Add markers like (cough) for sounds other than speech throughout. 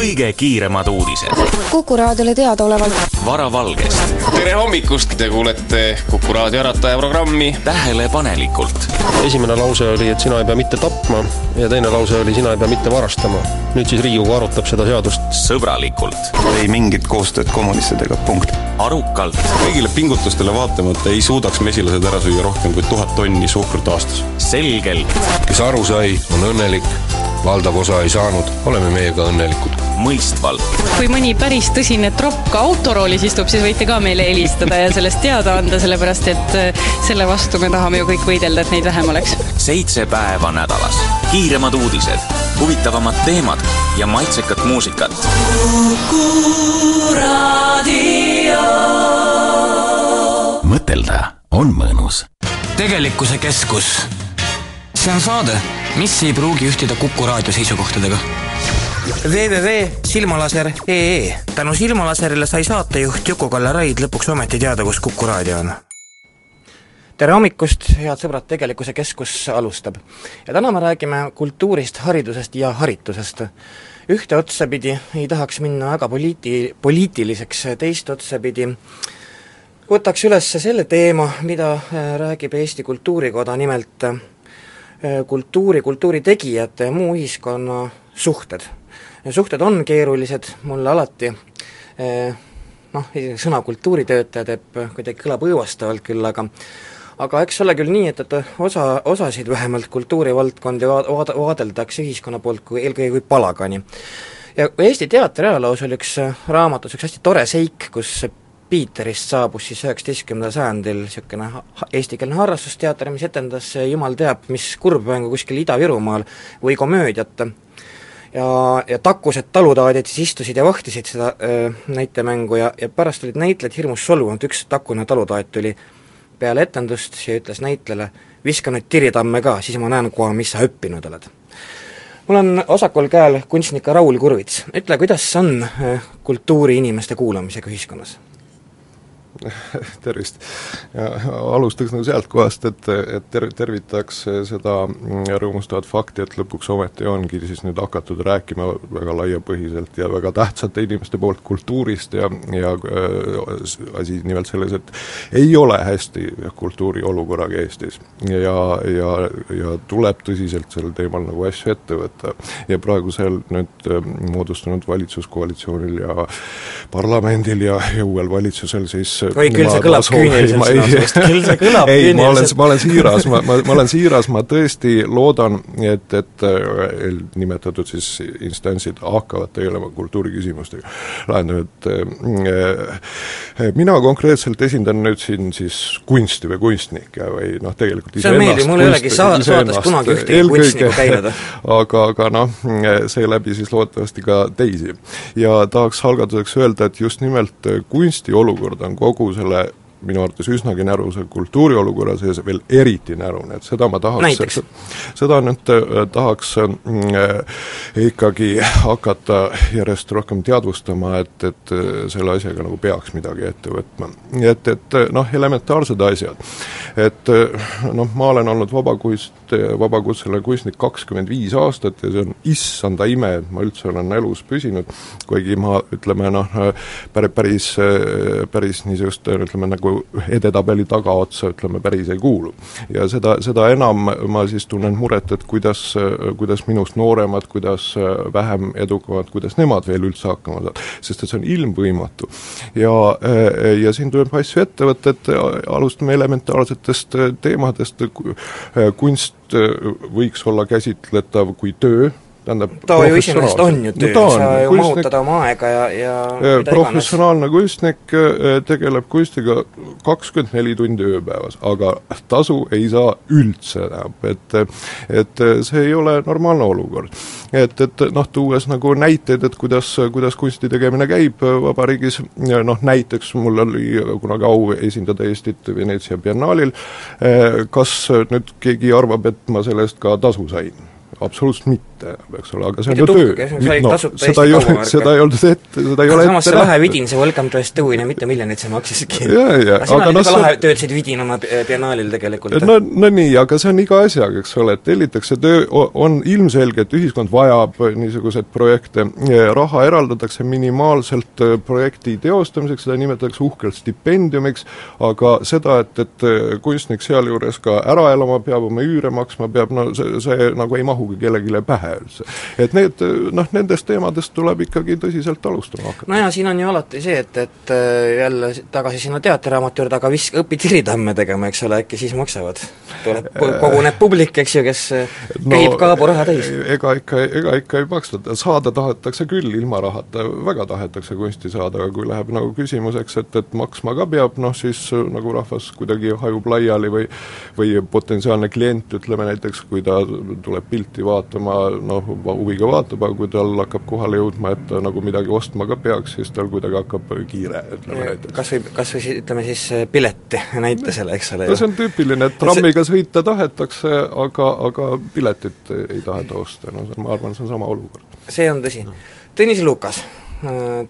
kõige kiiremad uudised. Kuku raadiole teadaolevalt. Varavalgest, tere hommikust, te kuulete Kuku raadio ärataja programmi. Tähelepanelikult, esimene lause oli, et sina ei pea mitte tapma ja teine lause oli, sina ei pea mitte varastama. nüüd siis Riigikogu arutab seda seadust. sõbralikult, ei mingit koostööd kommunistidega, punkt. arukalt, kõigile pingutustele vaatamata ei suudaks mesilased ära süüa rohkem kui tuhat tonni suhkrut aastas. selgelt, kes aru sai, on õnnelik, valdav osa ei saanud, oleme meiega õnnelikud. mõistvalt, kui mõni päris tõsine tropp ka autoroolis istub, siis võite ka meile helistada ja sellest teada anda, sellepärast et äh, selle vastu me tahame ju kõik võidelda, et neid vähem oleks. seitse päeva nädalas, kiiremad uudised, huvitavamad teemad ja maitsekat muusikat. mõtelda on mõnus. tegelikkuse keskus. see on saade, mis ei pruugi ühtida Kuku raadio seisukohtadega. www.silmalaser.ee tänu Silmalaserile sai saatejuht Juku-Kalle Raid lõpuks ometi teada, kus Kuku raadio on. tere hommikust, head sõbrad, Tegelikkuse Keskus alustab. ja täna me räägime kultuurist, haridusest ja haritusest. ühte otsapidi ei tahaks minna väga poliiti-, poliitiliseks, teist otsapidi võtaks üles selle teema, mida äh, räägib Eesti Kultuurikoda, nimelt kultuuri, kultuuri tegijate ja muu ühiskonna suhted. suhted on keerulised, mulle alati äh, noh, sõna kultuuritöötaja teeb, kuidagi kõlab õõvastavalt küll, aga aga eks ole küll nii, et, et osa, osasid vähemalt kultuurivaldkondi vaad-, vaad-, vaadeldakse ühiskonna poolt kui eelkõige kui palagani. ja Eesti teatri ajaloos oli üks raamatus üks hästi tore seik, kus Piiterist saabus siis üheksateistkümnendal sajandil niisugune eestikeelne harrastusteater, mis etendas jumal teab mis kurbmängu kuskil Ida-Virumaal või komöödiat. ja, ja takkused taludaadid siis istusid ja vahtisid seda öö, näitemängu ja, ja pärast olid näitlejad hirmus solvunud, üks takkune taludaad tuli peale etendust ja ütles näitlejale, viska nüüd tiritamme ka, siis ma näen kohe, mis sa õppinud oled mul on vasakul käel kunstnik Raul Kurvits, ütle, kuidas on kultuuriinimeste kuulamisega ühiskonnas? (laughs) tervist! alustaks nagu sealt kohast, et, et ter-, tervitaks seda rõõmustavat fakti, et lõpuks ometi ongi siis nüüd hakatud rääkima väga laiapõhiselt ja väga tähtsate inimeste poolt kultuurist ja, ja äh, asi nimelt selles, et ei ole hästi kultuuri olukorraga Eestis. ja, ja, ja tuleb tõsiselt sel teemal nagu asju ette võtta. ja praegusel nüüd äh, moodustunud valitsuskoalitsioonil ja parlamendil ja, ja uuel valitsusel siis oi, küll see kõlab küüniliselt sõna seest, (laughs) küll see kõlab ei, ma olen, ma olen siiras, ma, ma, ma olen siiras, ma tõesti loodan, et, et nimetatud siis instantsid hakkavad tegelema kultuuriküsimustega. lahendama, et äh, mina konkreetselt esindan nüüd siin siis kunsti või kunstnikke või noh, tegelikult meeldiv, mul ei olegi saa-, saates kunagi ühtegi kunstnikku käinud. (laughs) aga, aga noh, seeläbi siis loodetavasti ka teisi. ja tahaks algatuseks öelda, et just nimelt kunsti olukord on kogu selle minu arvates üsnagi näruse kultuuriolukorra sees veel eriti närune, et seda ma tahaks, seda nüüd äh, tahaks äh, ikkagi hakata järjest rohkem teadvustama, et, et äh, selle asjaga nagu peaks midagi ette võtma. et, et noh, elementaarsed asjad. et noh, ma olen olnud vabakunst, vabakutseline kunstnik kakskümmend viis aastat ja see on issanda ime, et ma üldse olen elus püsinud, kuigi ma ütleme noh, päris, päris niisugust ütleme nagu nagu edetabeli tagaotsa, ütleme, päris ei kuulu. ja seda, seda enam ma siis tunnen muret, et kuidas, kuidas minust nooremad, kuidas vähem edukamad, kuidas nemad veel üldse hakkama saavad, sest et see on ilmvõimatu. ja, ja siin tuleb asju ette võtta, et alustame elementaarsetest teemadest, kunst võiks olla käsitletav kui töö, tähendab ta ju iseenesest on ju töö no,, sa ju mahutad oma aega ja, ja professionaalne kunstnik äh, tegeleb kunstiga kakskümmend neli tundi ööpäevas, aga tasu ei saa üldse, tähendab, et et see ei ole normaalne olukord. et, et noh, tuues nagu näiteid, et kuidas, kuidas kunsti tegemine käib vabariigis, noh näiteks mul oli kunagi au esindada Eestit Veneetsia biennaalil, äh, kas nüüd keegi arvab, et ma selle eest ka tasu sain? absoluutselt mitte näitaja, eks ole, aga see on Mitte ju töö. no seda ei ole, seda ei olnud ette, seda ei ole ette see lahe nähtud. vidin, see Welcome to Estonia, mitu miljonit see maksiski. Aga sina olid see- lahe, töötasid vidinana bi- biennaalil tegelikult. no, no nii, aga see on iga asjaga, eks ole, et tellitakse töö, on ilmselge, et ühiskond vajab niisuguseid projekte, raha eraldatakse minimaalselt eh, projekti teostamiseks, seda nimetatakse uhkelt stipendiumiks, aga seda, et, et eh, kunstnik sealjuures ka ära elama peab, oma üüre maksma peab, no see, see nagu ei mahugi kellelegi pähe üldse. et need noh, nendest teemadest tuleb ikkagi tõsiselt alustama hakata. no jaa, siin on ju alati see, et, et äh, jälle tagasi sinna teatriraamatu juurde, aga vis-, õpi tiritamme tegema, eks ole, äkki siis maksavad. tuleb, koguneb publik, eks ju, kes äh, käib kaabu raha täis. ega ikka, ega ikka ei maksta, saada tahetakse küll ilma rahata, väga tahetakse kunsti saada, aga kui läheb nagu küsimuseks, et, et maksma ka peab, noh siis äh, nagu rahvas kuidagi hajub laiali või või potentsiaalne klient, ütleme näiteks, kui ta tuleb pilti vaatama, noh, huviga vaatab, aga kui tal hakkab kohale jõudma, et ta nagu midagi ostma ka peaks, siis tal kuidagi hakkab kiire, ütleme näiteks. kas või, kas või siis ütleme siis äh, pileti (laughs) näitusele, eks ole no see on tüüpiline, et trammiga sõita tahetakse, aga, aga piletit ei taheta osta, no ma arvan, see on sama olukord. see on tõsi. Tõnis Lukas,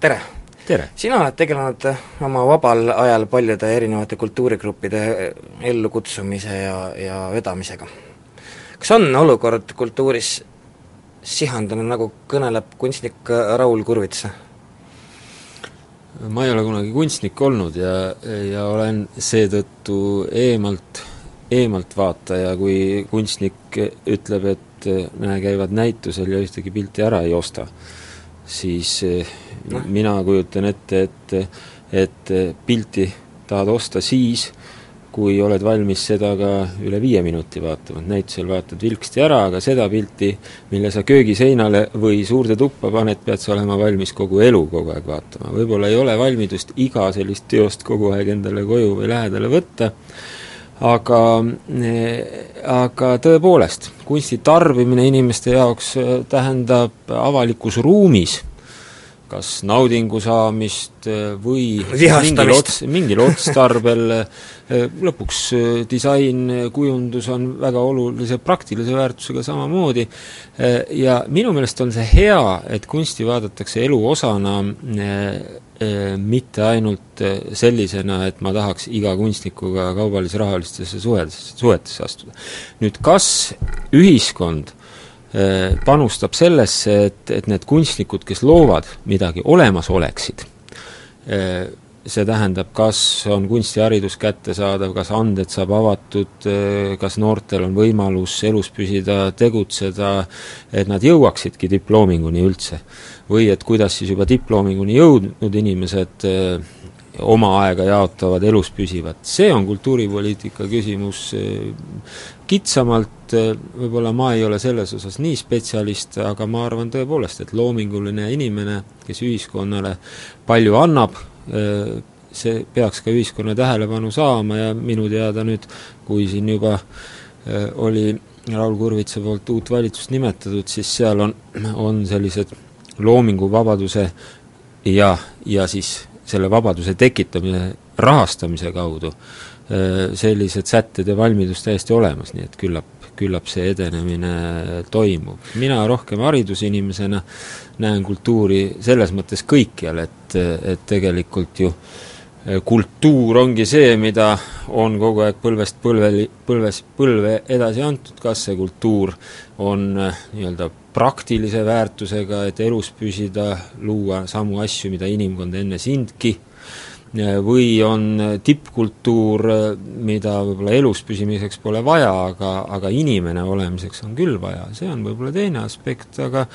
tere! tere! sina oled tegelenud oma vabal ajal paljude erinevate kultuurigruppide ellukutsumise ja, ja vedamisega. kas on olukord kultuuris sihandunud, nagu kõneleb kunstnik Raul Kurvits? ma ei ole kunagi kunstnik olnud ja, ja olen seetõttu eemalt, eemalt vaataja, kui kunstnik ütleb, et näe, käivad näitusel ja ühtegi pilti ära ei osta, siis no. mina kujutan ette, et, et pilti tahad osta siis, kui oled valmis seda ka üle viie minuti vaatama, et näitusel vaatad vilksti ära, aga seda pilti, mille sa köögiseinale või suurde tuppa paned, pead sa olema valmis kogu elu kogu aeg vaatama. võib-olla ei ole valmidust iga sellist teost kogu aeg endale koju või lähedale võtta, aga, aga tõepoolest, kunsti tarbimine inimeste jaoks tähendab avalikus ruumis kas naudingu saamist või mingil ots-, mingil otstarbel, lõpuks disain, kujundus on väga olulise praktilise väärtusega samamoodi ja minu meelest on see hea, et kunsti vaadatakse elu osana mitte ainult sellisena, et ma tahaks iga kunstnikuga kaubalis-rahalistesse suhetesse, suhetesse astuda. nüüd kas ühiskond panustab sellesse, et, et need kunstnikud, kes loovad midagi, olemas oleksid. See tähendab, kas on kunstiharidus kättesaadav, kas anded saab avatud, kas noortel on võimalus elus püsida, tegutseda, et nad jõuaksidki diploominguni üldse. või et kuidas siis juba diploominguni jõudnud inimesed oma aega jaotavad, elus püsivad, see on kultuuripoliitika küsimus. Kitsamalt, võib-olla ma ei ole selles osas nii spetsialist, aga ma arvan tõepoolest, et loominguline inimene, kes ühiskonnale palju annab, see peaks ka ühiskonna tähelepanu saama ja minu teada nüüd, kui siin juba oli Raul Kurvitsa poolt uut valitsust nimetatud, siis seal on, on sellised loominguvabaduse ja, ja siis selle vabaduse tekitamise rahastamise kaudu sellised sätted ja valmidus täiesti olemas, nii et küllap, küllap see edenemine toimub. mina rohkem haridusinimesena näen kultuuri selles mõttes kõikjal, et, et tegelikult ju kultuur ongi see, mida on kogu aeg põlvest põlveli, põlves, põlve edasi antud, kas see kultuur on nii-öelda praktilise väärtusega, et elus püsida, luua samu asju, mida inimkond enne sindki, või on tippkultuur, mida võib-olla elus püsimiseks pole vaja, aga, aga inimene olemiseks on küll vaja, see on võib-olla teine aspekt, aga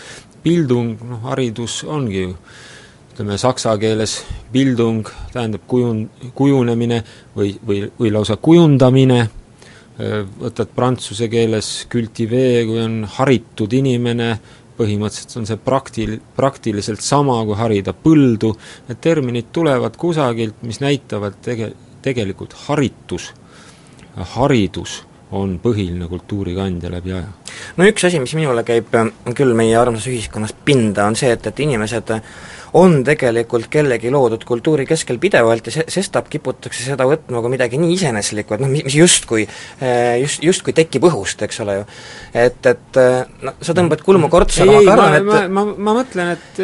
bildung, noh, haridus ongi ju ütleme saksa keeles bildung tähendab kujun-, kujunemine või, või, või lausa kujundamine, võtad prantsuse keeles cultiver, kui on haritud inimene, põhimõtteliselt on see praktil-, praktiliselt sama, kui harida põldu, need terminid tulevad kusagilt, mis näitavad tege-, tegelikult haritus, haridus on põhiline kultuurikandja läbi aja. No üks asi, mis minule käib äh, küll meie armsas ühiskonnas pinda, on see, et, et inimesed on tegelikult kellegi loodud kultuuri keskel pidevalt ja se-, sestap kiputakse seda võtma kui midagi nii iseeneslikku, et noh, mis, justkui, äh, just, justkui tekib õhust, eks ole ju. et, et no sa tõmbad kulmu kortsa, aga ma arvan, et ma, ma, ma mõtlen, et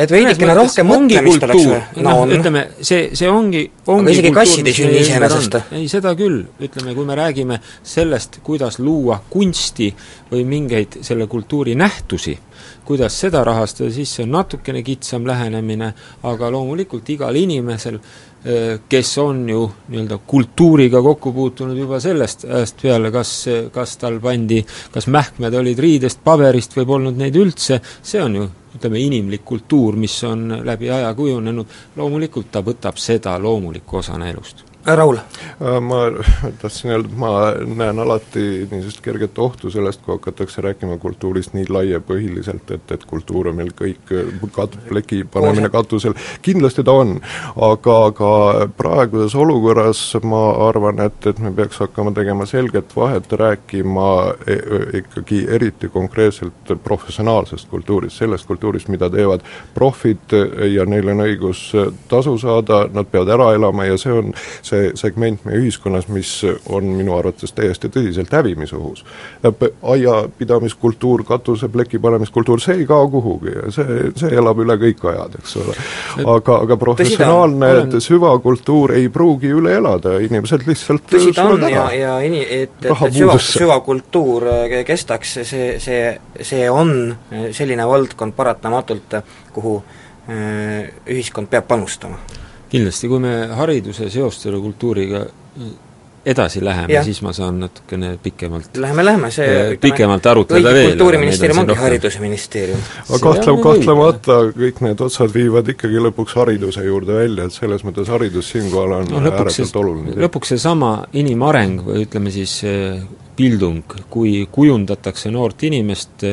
et veidikene rohkem mõtlemist oleks või? no noh, ütleme, see, see ongi, ongi aga isegi kassid ei sünni iseenesest. ei, seda küll, ütleme, kui me räägime sellest, kuidas luua kunsti või mingeid selle kultuuri nähtusi, kuidas seda rahastada, siis see on natukene kitsam lähenemine, aga loomulikult igal inimesel, kes on ju nii-öelda kultuuriga kokku puutunud juba sellest ajast peale, kas, kas tal pandi, kas mähkmed olid riidest, paberist või polnud neid üldse, see on ju ütleme, inimlik kultuur, mis on läbi aja kujunenud, loomulikult ta võtab seda loomulikku osana elust Raul? Äh, ma tahtsin öelda, et ma näen alati niisugust kerget ohtu sellest, kui hakatakse rääkima kultuurist nii laiapõhiliselt, et, et kultuur on meil kõik kat-, pleki panemine katusel, kindlasti ta on, aga, aga praeguses olukorras ma arvan, et, et me peaks hakkama tegema selget vahet, rääkima e, e, ikkagi eriti konkreetselt professionaalsest kultuurist, sellest kultuurist, mida teevad profid ja neil on õigus tasu saada, nad peavad ära elama ja see on see segment meie ühiskonnas, mis on minu arvates täiesti tõsiselt hävimisohus. aiapidamiskultuur, katusepleki panemiskultuur, see ei kao kuhugi ja see, see elab üle kõik ajad, eks ole. aga, aga professionaalne olen... süvakultuur ei pruugi üle elada, inimesed lihtsalt tõsi ta on ja, ja ini-, et, et süva, süvakultuur äh, kestaks, see, see, see on selline valdkond paratamatult, kuhu äh, ühiskond peab panustama kindlasti, kui me hariduse seostele kultuuriga edasi läheme, siis ma saan natukene pikemalt Läheme, läheme, see äh, pikemalt arutleda veel. kultuuriministeerium ongi haridusministeerium. aga kahtlem-, kahtlemata kõik need otsad viivad ikkagi lõpuks hariduse juurde välja, et selles mõttes haridus siinkohal on no, ääretult oluline. lõpuks seesama inimareng või ütleme siis pildung, kui kujundatakse noort inimest,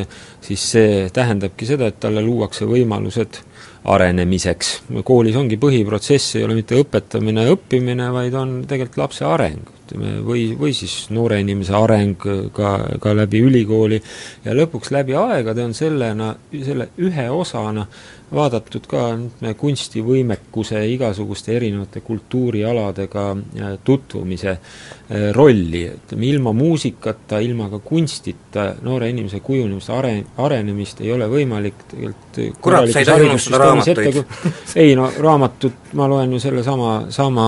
siis see tähendabki seda, et talle luuakse võimalused arenemiseks. koolis ongi põhiprotsess, ei ole mitte õpetamine õppimine, vaid on tegelikult lapse areng, ütleme, või, või siis noore inimese areng ka, ka läbi ülikooli ja lõpuks läbi aegade on sellena, selle ühe osana vaadatud ka ütleme, kunstivõimekuse igasuguste erinevate kultuurialadega äh, tutvumise äh, rolli, ütleme ilma muusikata, ilma ka kunstita noore inimese kujunemist, are-, arenemist ei ole võimalik tegelikult kurat, sa ei tohi unustada raamatuid. (laughs) ei no raamatut ma loen ju selle sama, sama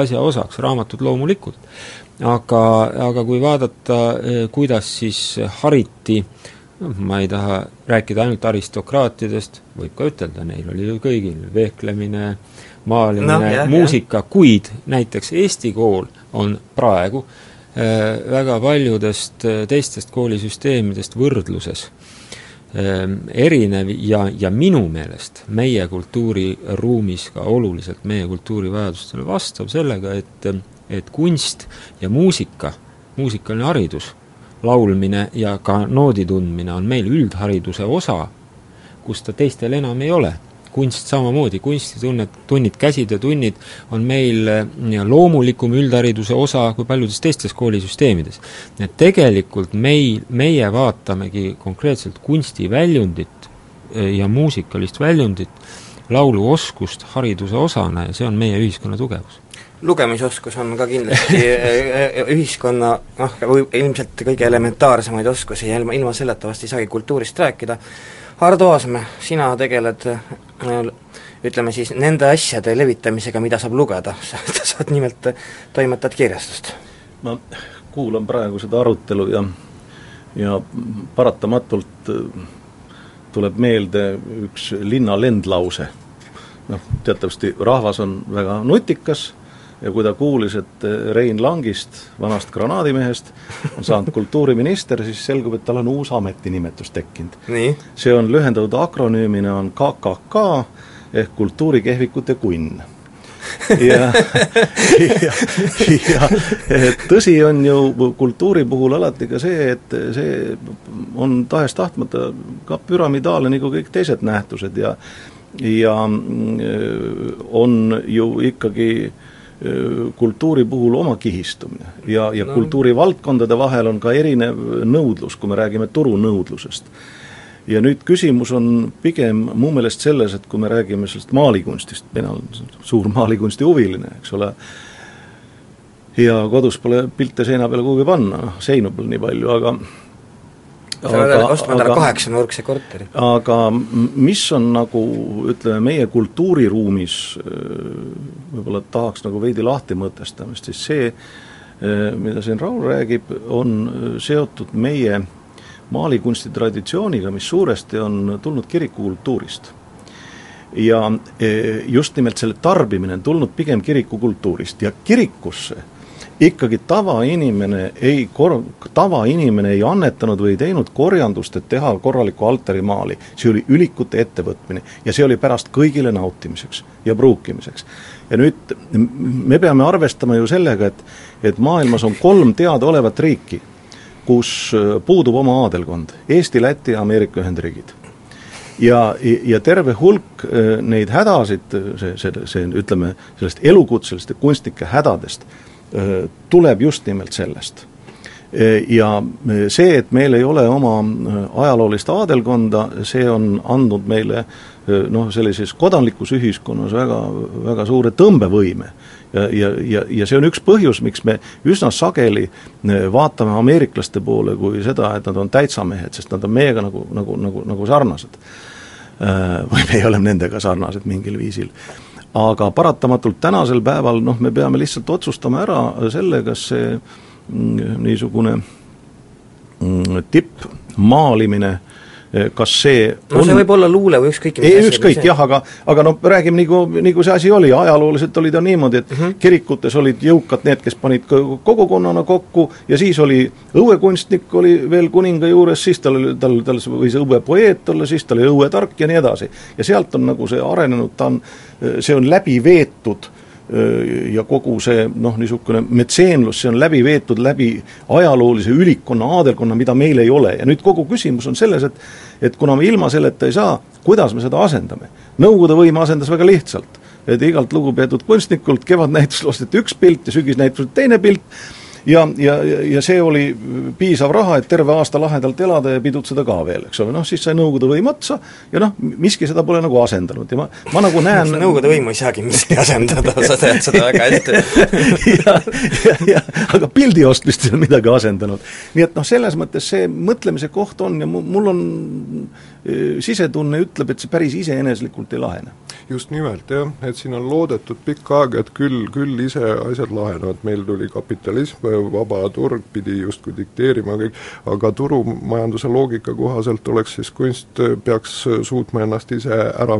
asja osaks, raamatud loomulikult. aga, aga kui vaadata, äh, kuidas siis hariti äh, noh, ma ei taha rääkida ainult aristokraatidest, võib ka ütelda, neil oli ju kõigil vehklemine, maalimine no,, muusika, kuid näiteks Eesti kool on praegu äh, väga paljudest äh, teistest koolisüsteemidest võrdluses äh, erinev ja, ja minu meelest meie kultuuriruumis ka oluliselt meie kultuurivajadustele vastav sellega, et et kunst ja muusika, muusikaline haridus laulmine ja ka noodi tundmine on meil üldhariduse osa, kus ta teistel enam ei ole. kunst samamoodi, kunstitunned, tunnid, käsitöötunnid on meil loomulikum üldhariduse osa kui paljudes teistes koolisüsteemides. et tegelikult meil, meie vaatamegi konkreetselt kunstiväljundit äh, ja muusikalist väljundit, lauluoskust hariduse osana ja see on meie ühiskonna tugevus lugemisoskus on ka kindlasti äh, (laughs) äh, ühiskonna noh, ilmselt kõige elementaarsemaid oskusi ja ilma, ilma selleta vast ei saagi kultuurist rääkida. Hardo Aasmäe, sina tegeled ütleme siis nende asjade levitamisega, mida saab lugeda, (laughs) sa saad nimelt, toimetad kirjastust. ma kuulan praegu seda arutelu ja ja paratamatult tuleb meelde üks linna lendlause. noh, teatavasti rahvas on väga nutikas ja kui ta kuulis, et eh, Rein Langist, vanast granaadimehest, on saanud (laughs) kultuuriminister, siis selgub, et tal on uus ametinimetus tekkinud. see on lühendatud akronüümina on KKK ehk kultuurikehvikute kunn (laughs) ja, ja, ja tõsi on ju kultuuri puhul alati ka see, et see on tahes-tahtmata ka püramiidaalne nagu kõik teised nähtused ja ja mm, on ju ikkagi kultuuri puhul oma kihistumine ja, ja no. kultuurivaldkondade vahel on ka erinev nõudlus, kui me räägime turunõudlusest. ja nüüd küsimus on pigem mu meelest selles, et kui me räägime sellest maalikunstist, mina olen suur maalikunsti huviline, eks ole, ja kodus pole pilte seina peale kuhugi panna, noh seinu pole nii palju, aga sa pead ostma endale kaheksanurkse korteri. aga mis on nagu ütleme, meie kultuuriruumis võib-olla tahaks nagu veidi lahti mõtestamist, siis see, mida siin Raul räägib, on seotud meie maalikunsti traditsiooniga, mis suuresti on tulnud kirikukultuurist. ja just nimelt selle tarbimine on tulnud pigem kirikukultuurist ja kirikusse ikkagi tavainimene ei kor-, tavainimene ei annetanud või ei teinud korjandust, et teha korralikku altarimaali. see oli ülikute ettevõtmine ja see oli pärast kõigile nautimiseks ja pruukimiseks. ja nüüd me peame arvestama ju sellega, et, et maailmas on kolm teadaolevat riiki, kus äh, puudub oma aadelkond, Eesti, Läti ja Ameerika Ühendriigid ja, ja terve hulk äh, neid hädasid, see, see, see ütleme, sellest elukutseliste kunstnike hädadest tuleb just nimelt sellest. Äh, ja äh, see, et meil ei ole oma ajaloolist aadelkonda, see on andnud meile noh, sellises kodanlikus ühiskonnas väga, väga suure tõmbevõime. ja, ja, ja, ja see on üks põhjus, miks me üsna sageli vaatame ameeriklaste poole kui seda, et nad on täitsamehed, sest nad on meiega nagu, nagu, nagu, nagu sarnased. või me oleme nendega sarnased mingil viisil aga paratamatult tänasel päeval noh, me peame lihtsalt otsustama ära selle, kas see mm, niisugune mm, tippmaalimine Eh, kas see no on... see võib olla luule või ükskõik mis ei, ükskõik jah, aga aga noh, räägime nagu, nagu see asi oli, ajalooliselt oli ta niimoodi, et mm -hmm. kirikutes olid jõukad need, kes panid kogukonnana kokku ja siis oli õuekunstnik oli veel kuninga juures, siis tal oli, tal, tal võis õuepoeet olla, siis ta oli õuetark ja nii edasi. ja sealt on nagu see arenenud, ta on, see on läbi veetud ja kogu see noh, niisugune metseenlus, see on läbi veetud läbi ajaloolise ülikonna, aadelkonna, mida meil ei ole. Ja nüüd kogu küsimus on selles, et et kuna me ilma selleta ei saa, kuidas me seda asendame? Nõukogude võim asendas väga lihtsalt, et igalt lugupeetud kunstnikult kevadnäitusel osteti üks pilt ja sügisnäitusel teine pilt, ja, ja, ja see oli piisav raha, et terve aasta lahedalt elada ja pidutseda ka veel, eks ole, noh siis sai Nõukogude võim otsa ja noh, miski seda pole nagu asendanud. Ja ma, ma nagu näen Nõukogude võimu ei saagi miski asendada, sa tead (laughs) seda väga hästi. Ja, ja, ja aga pildi ostmist ei ole midagi asendanud. nii et noh, selles mõttes see mõtlemise koht on ja mul on sisetunne ütleb, et see päris iseeneslikult ei lahene. just nimelt, jah, et siin on loodetud pikka aega, et küll, küll ise asjad lahenevad, meil tuli kapitalism, vaba turg pidi justkui dikteerima kõik, aga turumajanduse loogika kohaselt oleks siis kunst, peaks suutma ennast ise ära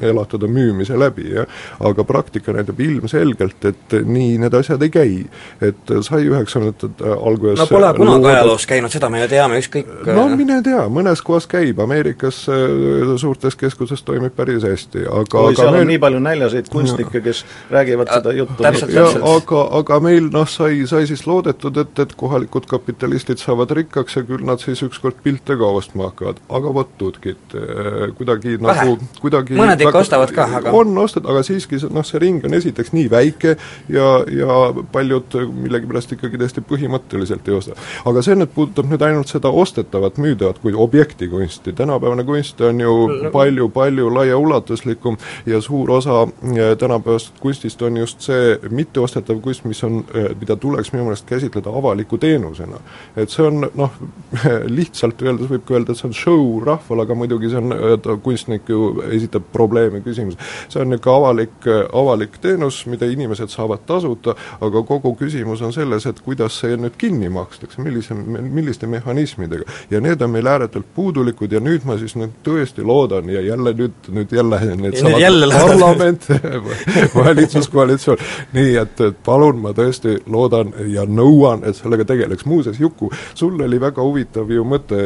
elatada müümise läbi, jah. aga praktika näitab ilmselgelt, et nii need asjad ei käi. et sai üheksakümnendate alguses no pole kunagi ajaloos käinud, seda me ju teame, ükskõik no mine tea, mõnes kohas käib, Ameerika Ameerikas äh, suurtes keskustes toimib päris hästi, aga oi, seal meil... on nii palju näljaseid kunstnikke, kes räägivad ja, seda juttu täpselt, täpselt. aga, aga meil noh, sai, sai siis loodetud, et, et kohalikud kapitalistid saavad rikkaks ja küll nad siis ükskord pilte ka ostma hakkavad, aga vot tutkit, äh, kuidagi Vähe. nagu, kuidagi mõned ikka ostavad ka, aga on ostnud, aga siiski noh, see ring on esiteks nii väike ja, ja paljud millegipärast ikkagi täiesti põhimõtteliselt ei osta. aga see nüüd puudutab nüüd ainult seda ostetavat, müüdavat kui objekti kunsti, tänapäeval tänapäevane kunst on ju palju-palju laiaulatuslikum ja suur osa eh, tänapäevasest kunstist on just see mitteostetav kunst, mis on, eh, mida tuleks minu meelest käsitleda avaliku teenusena. et see on noh, (laughs) lihtsalt öeldes võib ka öelda, et see on show rahvale, aga muidugi see on, kunstnik ju esitab probleeme, küsimusi. see on niisugune avalik, avalik teenus, mida inimesed saavad tasuta, aga kogu küsimus on selles, et kuidas see nüüd kinni makstakse, millise, milliste mehhanismidega. ja need on meil ääretult puudulikud ja nüüd ma siis nüüd tõesti loodan ja jälle nüüd, nüüd jälle needsamad parlament (laughs) valitsuskoalitsioon, nii et, et palun, ma tõesti loodan ja nõuan, et sellega tegeleks, muuseas Juku, sul oli väga huvitav ju mõte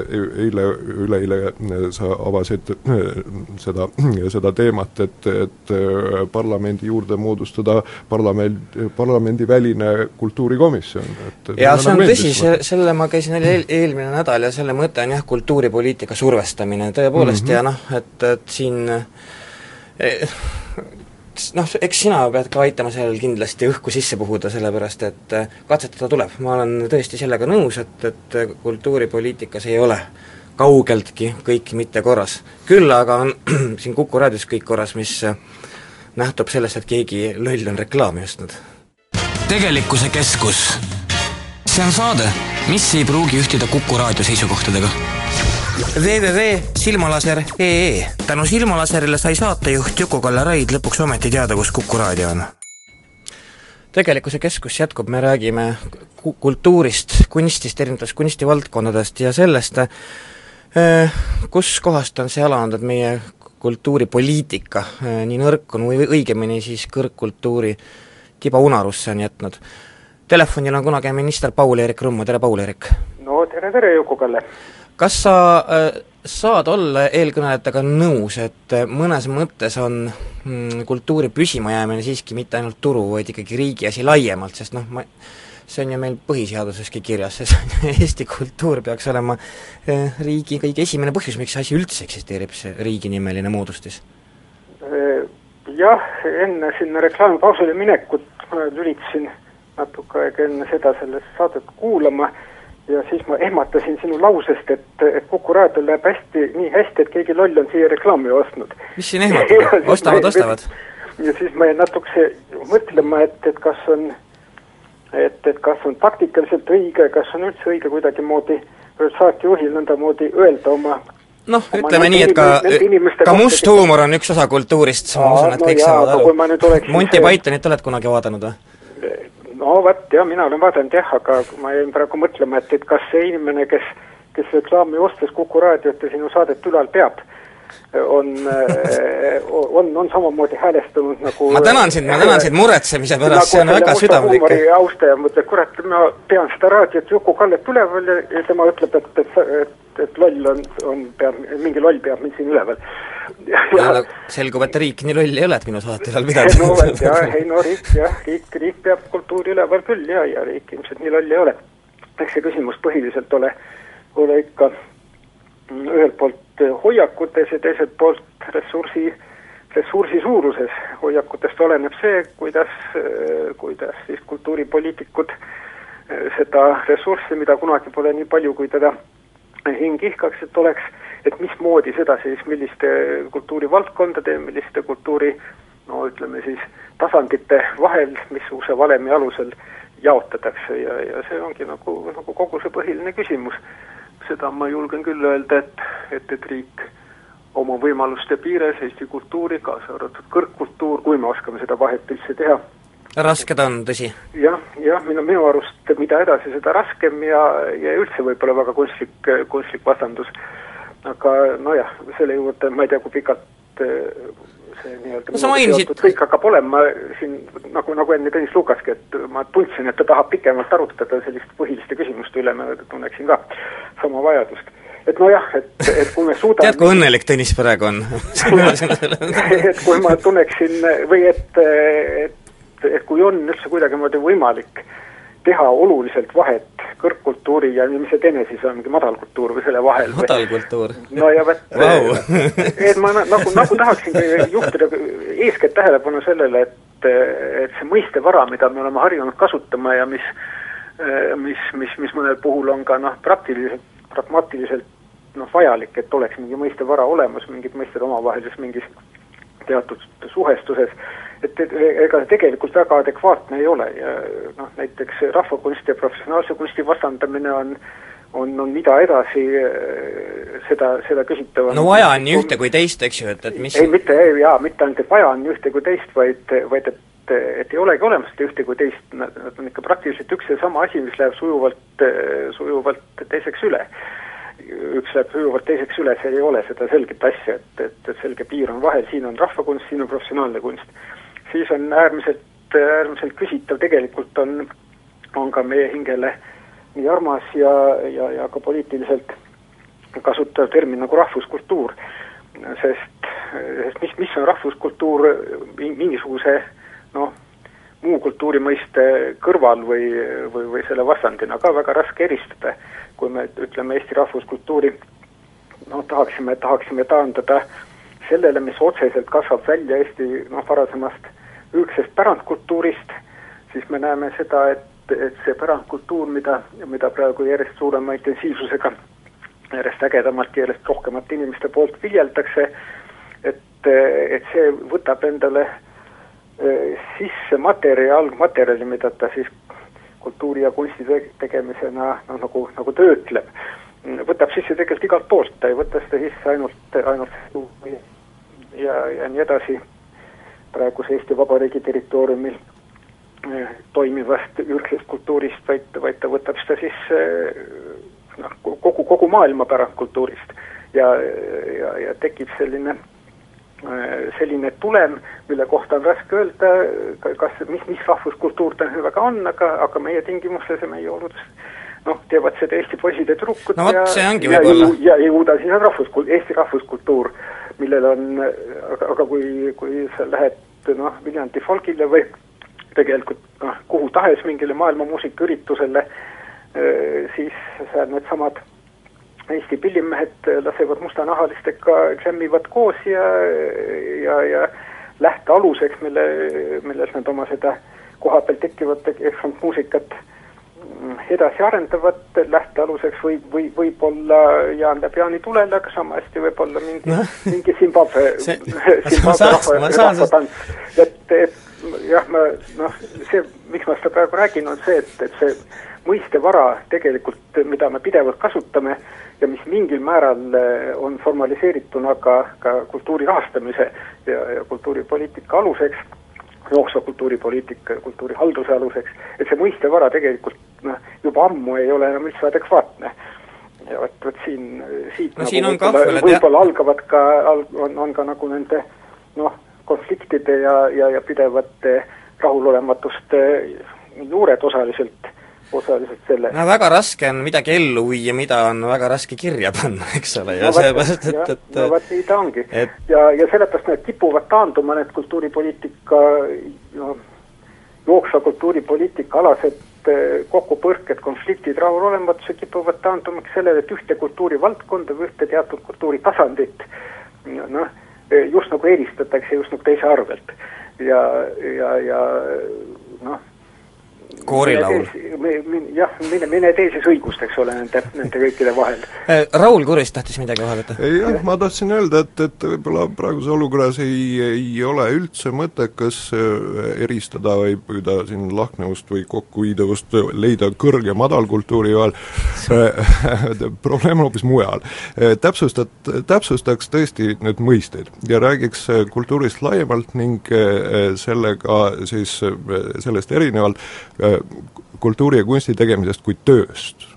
eile, üleeile sa avasid seda, seda teemat, et, et parlamendi juurde moodustada parlament, parlamendiväline kultuurikomisjon, et jaa, see on tõsi, see, selle ma käisin eel, eelmine nädal ja selle mõte on jah, kultuuripoliitika survestamine tõepoolest mm -hmm. ja noh, et, et siin eh, noh, eks sina pead ka aitama sellel kindlasti õhku sisse puhuda, sellepärast et äh, katsetada tuleb, ma olen tõesti sellega nõus, et, et kultuuripoliitikas ei ole kaugeltki kõik mitte korras. küll aga on (clears throat) siin Kuku raadios kõik korras, mis äh, nähtub sellest, et keegi loll on reklaami ostnud. tegelikkuse keskus. see on saade, mis ei pruugi ühtida Kuku raadio seisukohtadega www.silmalaser.ee tänu Silmalaserile sai saatejuht Juku-Kalle Raid lõpuks ometi teada, kus Kuku raadio on. tegelikkuse keskus jätkub, me räägime ku-, kultuurist, kunstist, erinevatest kunstivaldkondadest ja sellest, eh, kus kohast on see ala andnud meie kultuuripoliitika eh, nii nõrk on või õigemini siis kõrgkultuuri tibaunarusse on jätnud. Telefonil on kunagi minister Paul-Eerik Rummo, tere Paul-Eerik! no tere, tere, Juku-Kalle! Kas sa äh, saad olla eelkõnelejatega nõus, et äh, mõnes mõttes on mm, kultuuri püsimajäämine siiski mitte ainult turu, vaid ikkagi riigi asi laiemalt, sest noh, ma see on ju meil põhiseaduseski kirjas, see (laughs) Eesti kultuur peaks olema äh, riigi kõige esimene põhjus, miks see asi üldse eksisteerib, see riiginimeline moodustis? Jah, enne sinna reklaamipausile minekut ma lülitasin natuke aega enne seda sellest saadet kuulama ja siis ma ehmatasin sinu lausest, et, et Kuku raadiol läheb hästi, nii hästi, et keegi loll on siia reklaami ostnud. mis siin ehmatada, ostavad, ostavad. ja siis ma jäin natukese mõtlema, et, et kas on, et, et kas on taktikaliselt õige, kas on üldse õige kuidagimoodi saatejuhil nõndamoodi öelda oma noh, ütleme nii, et ka, ka must huumor on üks osa kultuurist, ma usun, et no kõik jaa, saavad aru. Monty Pythonit oled kunagi vaadanud või? No vot, jah, mina olen vaadanud jah, aga ma jäin praegu mõtlema, et, et kas see inimene, kes, kes reklaami ostes Kuku raadiot ja sinu saadet ülal peab, on, (laughs) on, on samamoodi häälestunud nagu ma tänan sind, ma tänan sind muretsemise pärast, see on väga südamlik. austaja mõtleb, kurat, ma pean seda raadiot Juku-Kallet üleval ja tema ütleb, et, et, et, et loll on, on, peab, mingi loll peab mind siin üleval. ja selgub, et riik nii loll ei ole, et minu saate ülal no pidada vot jah, ei no riik jah, riik, riik peab kultuuri üleval küll ja, ja riik ilmselt nii loll ei ole. eks see küsimus põhiliselt ole, ole ikka mm, ühelt poolt hoiakutes ja teiselt poolt ressursi, ressursi suuruses. hoiakutest oleneb see, kuidas, kuidas siis kultuuripoliitikud eh, seda ressurssi, mida kunagi pole nii palju, kui teda hing ihkaks, et oleks, et mismoodi seda siis, milliste kultuurivaldkondade, milliste kultuuri no ütleme siis tasandite vahel, missuguse valemi alusel jaotatakse ja, ja see ongi nagu, nagu kogu see põhiline küsimus. seda ma julgen küll öelda, et, et, et riik oma võimaluste piires Eesti kultuuri, kaasa arvatud kõrgkultuur, kui me oskame seda vahet üldse teha, raske ta on, tõsi. jah, jah, minu, minu arust mida edasi, seda raskem ja, ja üldse võib-olla väga kunstlik, kunstlik vastandus. aga nojah, selle juurde ma ei tea, kui pikalt eh, see nii-öelda No mainisid- kõik hakkab olema siin nagu, nagu enne Tõnis Lukaski, et ma tundsin, et ta tahab pikemalt arutada selliste põhiliste küsimuste üle, ma tunneksin ka sama vajadust. et nojah, et, et kui me (laughs) suudame tead, kui õnnelik Tõnis praegu on (laughs) et kui ma tunneksin või et, et, et kui on üldse kuidagimoodi võimalik teha oluliselt vahet kõrgkultuuri ja mis see teine siis on, mingi madalkultuur või selle vahel või madalkultuur. no ja vot Vau. (laughs) et ma na- nagu, nagu tahaksin juhtida eeskätt tähelepanu sellele, et, et see mõistevara, mida me oleme harjunud kasutama ja mis, mis, mis, mis mõnel puhul on ka noh, praktiliselt, pragmaatiliselt noh, vajalik, et oleks mingi mõistevara olemas, mingid mõisted omavahelises mingis teatud suhestuses, et, ega see tegelikult väga adekvaatne ei ole ja noh, näiteks rahvakunsti ja professionaalse kunsti vastandamine on on, on mida edasi, seda, seda küsitavam. no vaja on nii ühte kui teist, eks ju, et, et mis ei, mitte, ei jaa, mitte ainult, et vaja on nii ühte kui teist, vaid, vaid et, et ei olegi olemas seda ühte kui teist, nad on ikka praktiliselt üks ja sama asi, mis läheb sujuvalt, sujuvalt teiseks üle. üks läheb sujuvalt teiseks üle, see ei ole seda selget asja, et, et, et selge piir on vahel, siin on rahvakunst, siin on professionaalne kunst. Siis on äärmiselt, äärmiselt küsitav, tegelikult on, on ka meie hingele nii armas ja, ja, ja ka poliitiliselt kasutav termin nagu rahvuskultuur. sest, sest mis, mis on rahvuskultuur mingisuguse noh, muu kultuuri mõiste kõrval või, või, või selle vastandina ka väga raske eristada. kui me ütleme Eesti rahvuskultuuri, noh, tahaksime, tahaksime taandada sellele, mis otseselt kasvab välja Eesti noh, varasemast ürgsest pärandkultuurist, siis me näeme seda, et, et see pärandkultuur, mida, mida praegu järjest suurema intensiivsusega, järjest ägedamalt järjest rohkemate inimeste poolt viljeldakse, et, et see võtab endale eh, sisse materjali, algmaterjali, mida ta siis kultuuri ja kunsti tegemisena noh, nagu, nagu töötleb, võtab sisse tegelikult igalt poolt, ta ei võta seda sisse ainult, ainult ja, ja nii edasi praeguse Eesti Vabariigi territooriumil eh, toimivast ürgsest kultuurist, vaid, vaid ta võtab seda sisse noh, kogu, kogu maailma pärandkultuurist ja, ja, ja tekib selline Äh, selline tulem, mille kohta on raske öelda, kas, mis, mis rahvuskultuur ta väga on, aga, aga meie tingimustes ja meie oludes noh, teevad seda Eesti poisid ja tüdrukud no ongi ja, võib-olla. ja jõuda siis on rahvuskul-, Eesti rahvuskultuur, millel on, aga, aga kui, kui sa lähed noh, Viljandi folgile või tegelikult noh, kuhu tahes mingile maailma muusikaüritusele, äh, siis sa needsamad Eesti pillimehed lasevad mustanahalistega, klämmivad koos ja, ja, ja lähtealuseks, mille, milles nad oma seda kohapeal tekkivat eksant muusikat edasi arendavad, lähtealuseks võib, või võib-olla Jaan läheb Jaani tulele, aga sama hästi võib olla mingi no., mingi Zimbabwe, (laughs) Zimbabwe (laughs) rahva, rahvatants. et, et jah, ma noh, see, miks ma seda praegu räägin, on see, et, et see mõistevara tegelikult, mida me pidevalt kasutame ja mis mingil määral eh, on formaliseerituna ka, ka kultuuri rahastamise ja, ja kultuuripoliitika aluseks, jooksva kultuuripoliitika ja kultuurihalduse aluseks, et see mõistevara tegelikult noh, juba ammu ei ole enam üldse adekvaatne. ja vot, vot siin, siit no, nagu siin võib-olla võib algavad ka, on, on ka nagu nende noh, konfliktide ja, ja, ja pidevate rahulolematuste juured osaliselt osaliselt selle. no väga raske on midagi ellu viia, mida on väga raske kirja panna, (laughs) eks ole, ja no, sellepärast, et, et no vot nii ta ongi et.... ja, ja sellepärast need kipuvad taanduma, need kultuuripoliitika noh, jooksva kultuuripoliitika alased eh, kokkupõrked, konfliktid, rahulolematused kipuvad taanduma sellele, et ühte kultuurivaldkonda või ühte teatud kultuuritasandit noh, just nagu eelistatakse just nagu teise arvelt. ja, ja, ja noh koorilaul. jah, mine, mine tee siis õigust, eks ole, nende, nende kõikide vahel. Äh, Raul Kurist tahtis midagi vahele võtta? jah, ma tahtsin öelda, et, et võib-olla praeguses olukorras ei, ei ole üldse mõttekas äh, eristada või püüda siin lahknevust või kokkuviidavust leida kõrg- ja madalkultuuri vahel (laughs) probleem on hoopis mujal. Täpsustat-, täpsustaks tõesti need mõisteid ja räägiks kultuurist laiemalt ning sellega siis, sellest erinevalt kultuuri ja kunsti tegemisest kui tööst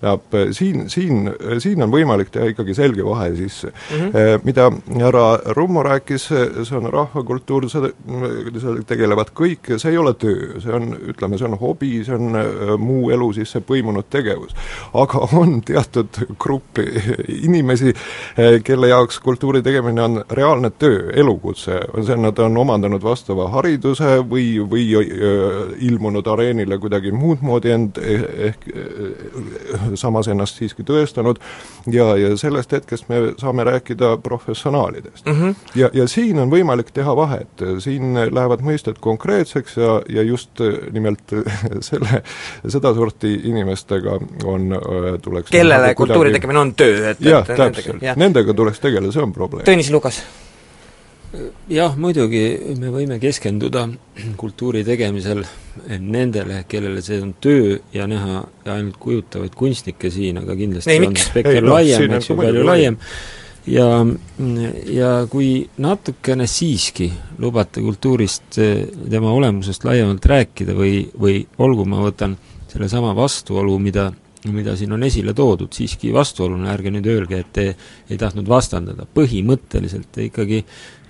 tähendab, siin, siin, siin on võimalik teha ikkagi selge vahe sisse mm. -hmm. Mida härra Rummo rääkis, see on rahvakultuur, seda, sellega tegelevad kõik ja see ei ole töö, see on, ütleme, see on hobi, see on muu elu sisse põimunud tegevus. aga on teatud grupp inimesi, kelle jaoks kultuuri tegemine on reaalne töö, elukutse, see, nad on omandanud vastava hariduse või, või ilmunud areenile kuidagi muud moodi end ehk samas ennast siiski tõestanud ja, ja sellest hetkest me saame rääkida professionaalidest mm. -hmm. ja, ja siin on võimalik teha vahet, siin lähevad mõisted konkreetseks ja, ja just nimelt (laughs) selle, sedasorti inimestega on, tuleks kellele nagu kultuuri kuidagi... tegemine on töö, et jah, täpselt, nendega tuleks tegeleda, see on probleem. Tõnis Lukas jah, muidugi me võime keskenduda kultuuri tegemisel nendele, kellele see on töö ja näha ainult kujutavaid kunstnikke siin, aga kindlasti ei, on spekter no, laiem, eks ju, palju laiem. ja, ja kui natukene siiski lubate kultuurist, tema olemusest laiemalt rääkida või, või olgu, ma võtan sellesama vastuolu, mida mida siin on esile toodud, siiski vastuoluna, ärge nüüd öelge, et te ei tahtnud vastandada, põhimõtteliselt te ikkagi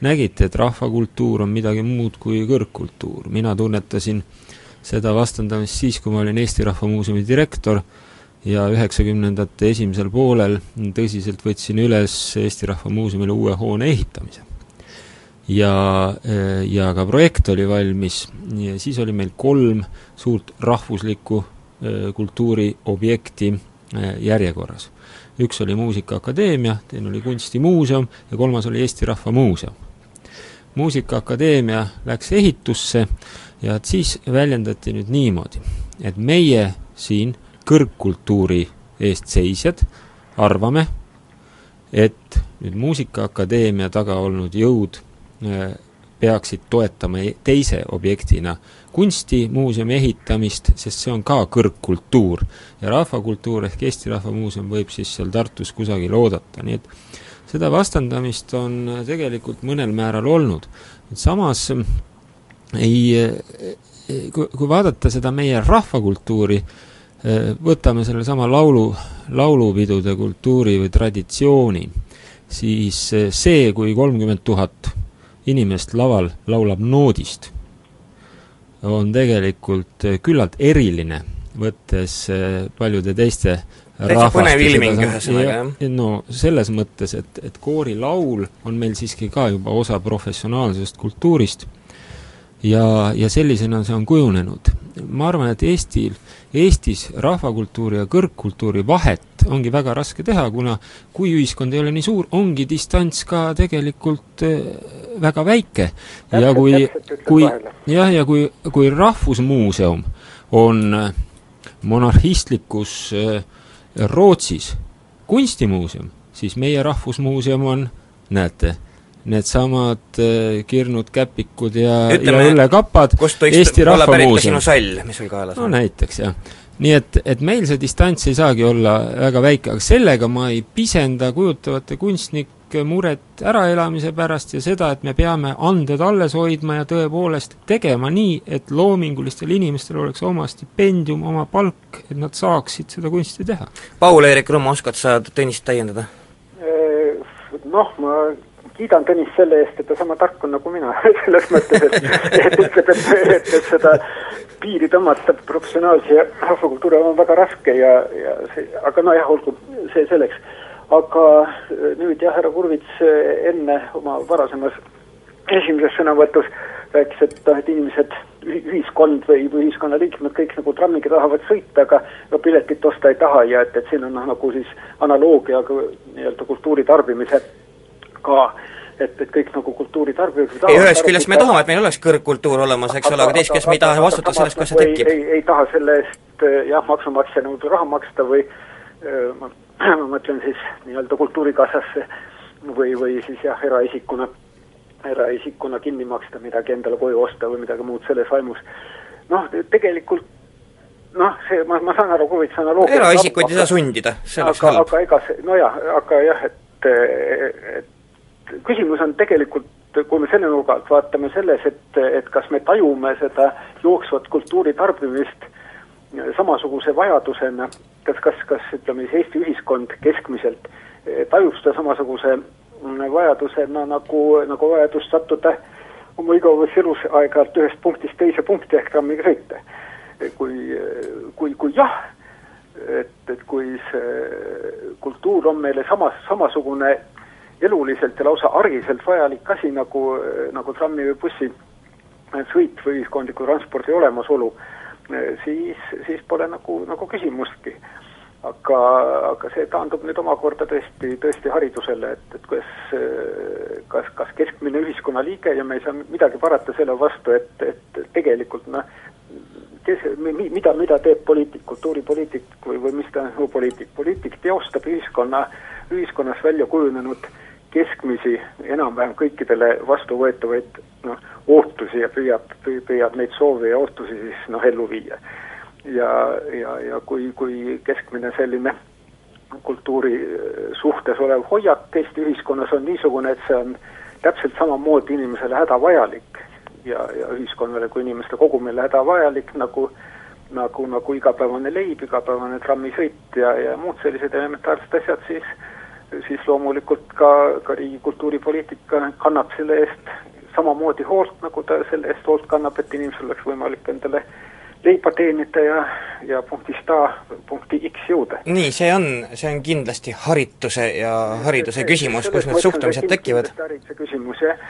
nägite, et rahvakultuur on midagi muud kui kõrgkultuur, mina tunnetasin seda vastandamist siis, kui ma olin Eesti Rahva Muuseumi direktor ja üheksakümnendate esimesel poolel tõsiselt võtsin üles Eesti Rahva Muuseumile uue hoone ehitamise. ja, ja ka projekt oli valmis ja siis oli meil kolm suurt rahvuslikku kultuuriobjekti järjekorras üks oli Muusikaakadeemia, teine oli Kunstimuuseum ja kolmas oli Eesti Rahva Muuseum. Muusikaakadeemia läks ehitusse ja et siis väljendati nüüd niimoodi, et meie siin kõrgkultuuri eest seisjad arvame, et nüüd Muusikaakadeemia taga olnud jõud äh, peaksid toetama e-, teise objektina kunstimuuseumi ehitamist, sest see on ka kõrgkultuur. ja rahvakultuur ehk Eesti Rahva Muuseum võib siis seal Tartus kusagil oodata, nii et seda vastandamist on tegelikult mõnel määral olnud. samas ei, kui, kui vaadata seda meie rahvakultuuri, võtame sellesama laulu, laulupidude kultuuri või traditsiooni, siis see, kui kolmkümmend tuhat inimest laval laulab noodist, on tegelikult küllalt eriline, võttes paljude teiste täitsa põnev ilming ühesõnaga, jah? no selles mõttes, et, et koorilaul on meil siiski ka juba osa professionaalsest kultuurist ja, ja sellisena see on kujunenud. ma arvan, et Eestil, Eestis rahvakultuuri ja kõrgkultuuri vahet ongi väga raske teha, kuna kui ühiskond ei ole nii suur, ongi distants ka tegelikult äh, väga väike. ja kui, kui jah, ja kui, kui Rahvusmuuseum on äh, monarhistlikus äh, Rootsis kunstimuuseum, siis meie Rahvusmuuseum on, näete needsamad äh, kirnud, käpikud ja, ja õllekapad Eesti Rahva Muuseum. sall, mis sul kaelas on. no näiteks, jah. nii et, et meil see distants ei saagi olla väga väike, aga sellega ma ei pisenda kujutavate kunstnike muret äraelamise pärast ja seda, et me peame anded alles hoidma ja tõepoolest tegema nii, et loomingulistel inimestel oleks oma stipendium, oma palk, et nad saaksid seda kunsti teha. Paul-Eerik Rumm, oskad sa Tõnist täiendada? Noh, ma kiidan Tõnist selle eest, et ta sama tark on nagu mina (laughs) selles mõttes, et, et ütleb, et, et, et seda piiri tõmmata professionaalse ja rahvakultuuri on väga raske ja, ja see, aga nojah, olgu, see selleks. Aga nüüd jah, härra Kurvits enne oma varasemas esimeses sõnavõtus rääkis, et noh, et inimesed, ühiskond või, või ühiskonnaliikmed kõik nagu trammiga tahavad sõita, aga no piletit osta ei taha ja et, et siin on noh, nagu siis analoogiaga nii-öelda kultuuri tarbimise ka, et, et kõik nagu kultuuri tarbivad. ei, ühest küljest me tahame, et meil oleks kõrgkultuur olemas, eks ole, aga teisest küljest me ei taha vastutada selle eest, kuidas see tekib. ei, ei taha selle eest jah, maksumaksja nõude raha maksta või ma, (clears throat) ma mõtlen siis nii-öelda kultuurikassasse või, või siis jah, eraisikuna, eraisikuna kinni maksta midagi endale koju osta või midagi muud selles vaimus. noh, tegelikult noh, see, ma, ma saan aru, kui võiks analoogia eraisikuid ei saa sundida, see oleks halb. aga ega see, nojah, aga jah, et, et küsimus on tegelikult, kui me selle nurga alt vaatame, selles, et, et kas me tajume seda jooksvat kultuuri tarbimist samasuguse vajadusena, kas, kas, kas ütleme siis Eesti ühiskond keskmiselt tajub seda samasuguse vajadusena nagu, nagu vajadust sattuda oma igaveseks elus aeg-ajalt ühest punktist teise punkti ehk trammiga sõita. kui, kui, kui jah, et, et kui see kultuur on meile samas, samasugune eluliselt ja lausa argiselt vajalik asi nagu, nagu trammi või bussi sõit või ühiskondliku transpordi olemasolu, siis, siis pole nagu, nagu küsimustki. aga, aga see taandub nüüd omakorda tõesti, tõesti haridusele, et, et kuidas, kas, kas keskmine ühiskonnaliige ja me ei saa midagi parata selle vastu, et, et tegelikult noh, kes, mida, mida teeb poliitik, kultuuripoliitik või, või mis tahes muu poliitik, poliitik teostab ühiskonna, ühiskonnas välja kujunenud äh, keskmisi enam-vähem kõikidele vastuvõetavaid noh, ootusi ja püüab, püüab neid soove ja ootusi siis noh, ellu viia. ja, ja, ja kui, kui keskmine selline kultuuri suhtes olev hoiak Eesti ühiskonnas on niisugune, et see on täpselt samamoodi inimesele hädavajalik ja, ja ühiskonnale kui inimeste kogumile hädavajalik, nagu nagu, nagu igapäevane leib, igapäevane trammisõit ja, ja muud sellised elementaarsed asjad, siis siis loomulikult ka, ka riigi kultuuripoliitika kannab selle eest samamoodi hoolt, nagu ta selle eest hoolt kannab, et inimesel oleks võimalik endale leiba teenida ja, ja punktist A punkti X jõuda. nii, see on, see on kindlasti harituse ja hariduse see, küsimus, kus need suhtumised tekivad. hariduse küsimus, jah.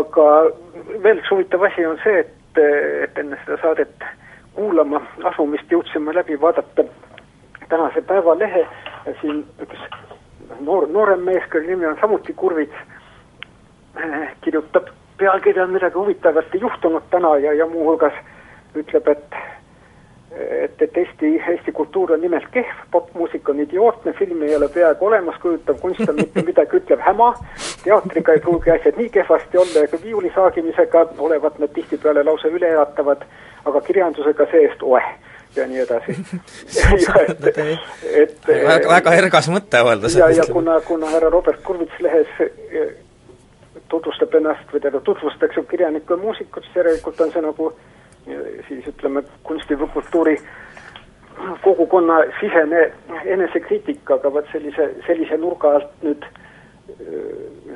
aga veel üks huvitav asi on see, et, et enne seda saadet kuulama asumist jõudsime läbi vaadata tänase Päevalehe siin üks noor, noorem mees, kelle nimi on samuti Kurvits, kirjutab pealkirja on midagi huvitavat juhtunud täna ja, ja muuhulgas ütleb, et et, et Eesti, Eesti kultuur on nimelt kehv, popmuusika on idiootne, filmi ei ole peaaegu olemas, kujutav kunst on mitte midagi ütlev häma, teatriga ei pruugi asjad nii kehvasti olla ja ka viiuli saagimisega olevat nad tihtipeale lausa üleelatavad, aga kirjandusega see-eest oeh ja nii edasi. (laughs) et, et väga, väga ergas mõtteavaldus. ja, ja kuna, kuna härra Robert Kurvits lehes tutvustab ennast või tähendab, tutvustatakse kirjanikku ja muusikut, siis järelikult on see nagu siis ütleme, kunsti või kultuuri kogukonna sisene enesekriitika, aga vot sellise, sellise nurga alt nüüd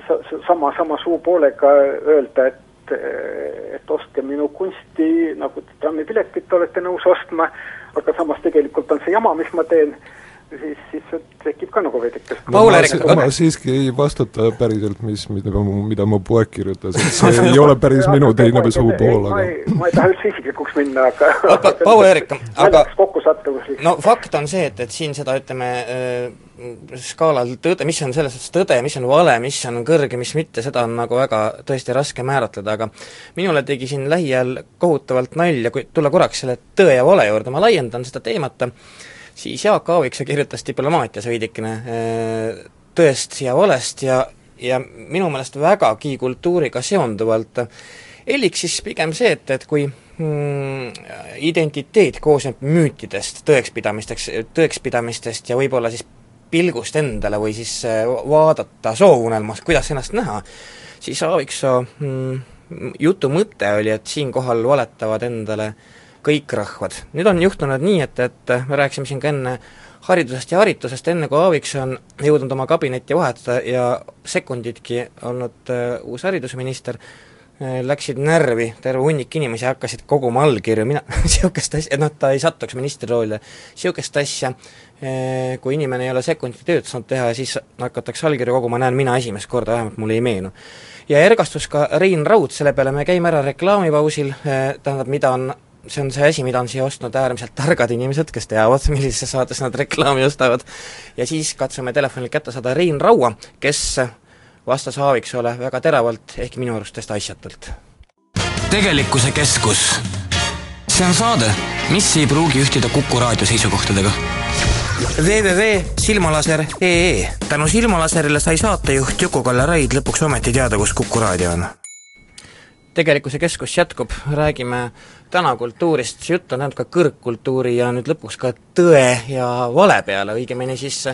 sa, sama, sama suupoolega öelda, et et ostke minu kunsti, nagu trammipiletit olete nõus ostma, aga samas tegelikult on see jama, mis ma teen siis, siis tekib ka nagu veidike Paul Erik, ma siiski ei vastuta päriselt, mis, mida, mida mu poeg kirjutas, et see (laughs) ei ole päris minu teine suupool, aga ma ei, ma ei taha üldse isiklikuks minna, aga (laughs) aga Paul Erik, aga kokkusattuvus no fakt on see, et, et siin seda ütleme äh, skaalal tõde, mis on selles suhtes tõde, mis on vale, mis on kõrge, mis mitte, seda on nagu väga tõesti raske määratleda, aga minule tegi siin lähiajal kohutavalt nalja, kui tulla korraks selle tõe ja vale juurde, ma laiendan seda teemat, siis Jaak Aaviksoo kirjutas Diplomaatias veidikene äh, tõest ja valest ja, ja minu meelest vägagi kultuuriga seonduvalt. Elik siis pigem see, et, et kui mm, identiteet koosneb müütidest, tõekspidamisteks, tõekspidamistest ja võib-olla siis pilgust endale või siis äh, vaadata soovunelmas, kuidas ennast näha, siis Aaviksoo mm, jutu mõte oli, et siinkohal valetavad endale äh, kõik rahvad. nüüd on juhtunud nii, et, et me rääkisime siin ka enne haridusest ja haritusest, enne kui Aaviksoo on jõudnud oma kabinetti vahetada ja sekunditki olnud uh, uus haridusminister läksid närvi terve hunnik inimesi, hakkasid koguma allkirju, mina (laughs) niisugust asja, noh, ta ei satuks ministri roolile, niisugust asja uh,, kui inimene ei ole sekundit tööd saanud teha ja siis hakatakse allkirju koguma, näen mina esimest korda, vähemalt mulle ei meenu. ja ergastus ka Rein Raud, selle peale me käime ära reklaamipausil, tähendab, mida on see on see asi, mida on siia ostnud äärmiselt targad inimesed, kes teavad, (laughs) millises saates nad reklaami ostavad, ja siis katsume telefonil kätte saada Rein Raua, kes vastas Aaviksoole väga teravalt, ehkki minu arust täiesti asjatult. tegelikkuse keskus. see on saade, mis ei pruugi ühtida Kuku raadio seisukohtadega? Www.silmalaser.ee tänu Silmalaserile sai saatejuht Juku-Kalle Raid lõpuks ometi teada, kus Kuku raadio on. Tegelikkuse keskus jätkub, räägime täna kultuurist, jutt on ainult ka kõrgkultuuri ja nüüd lõpuks ka tõe ja vale peale, õigemini siis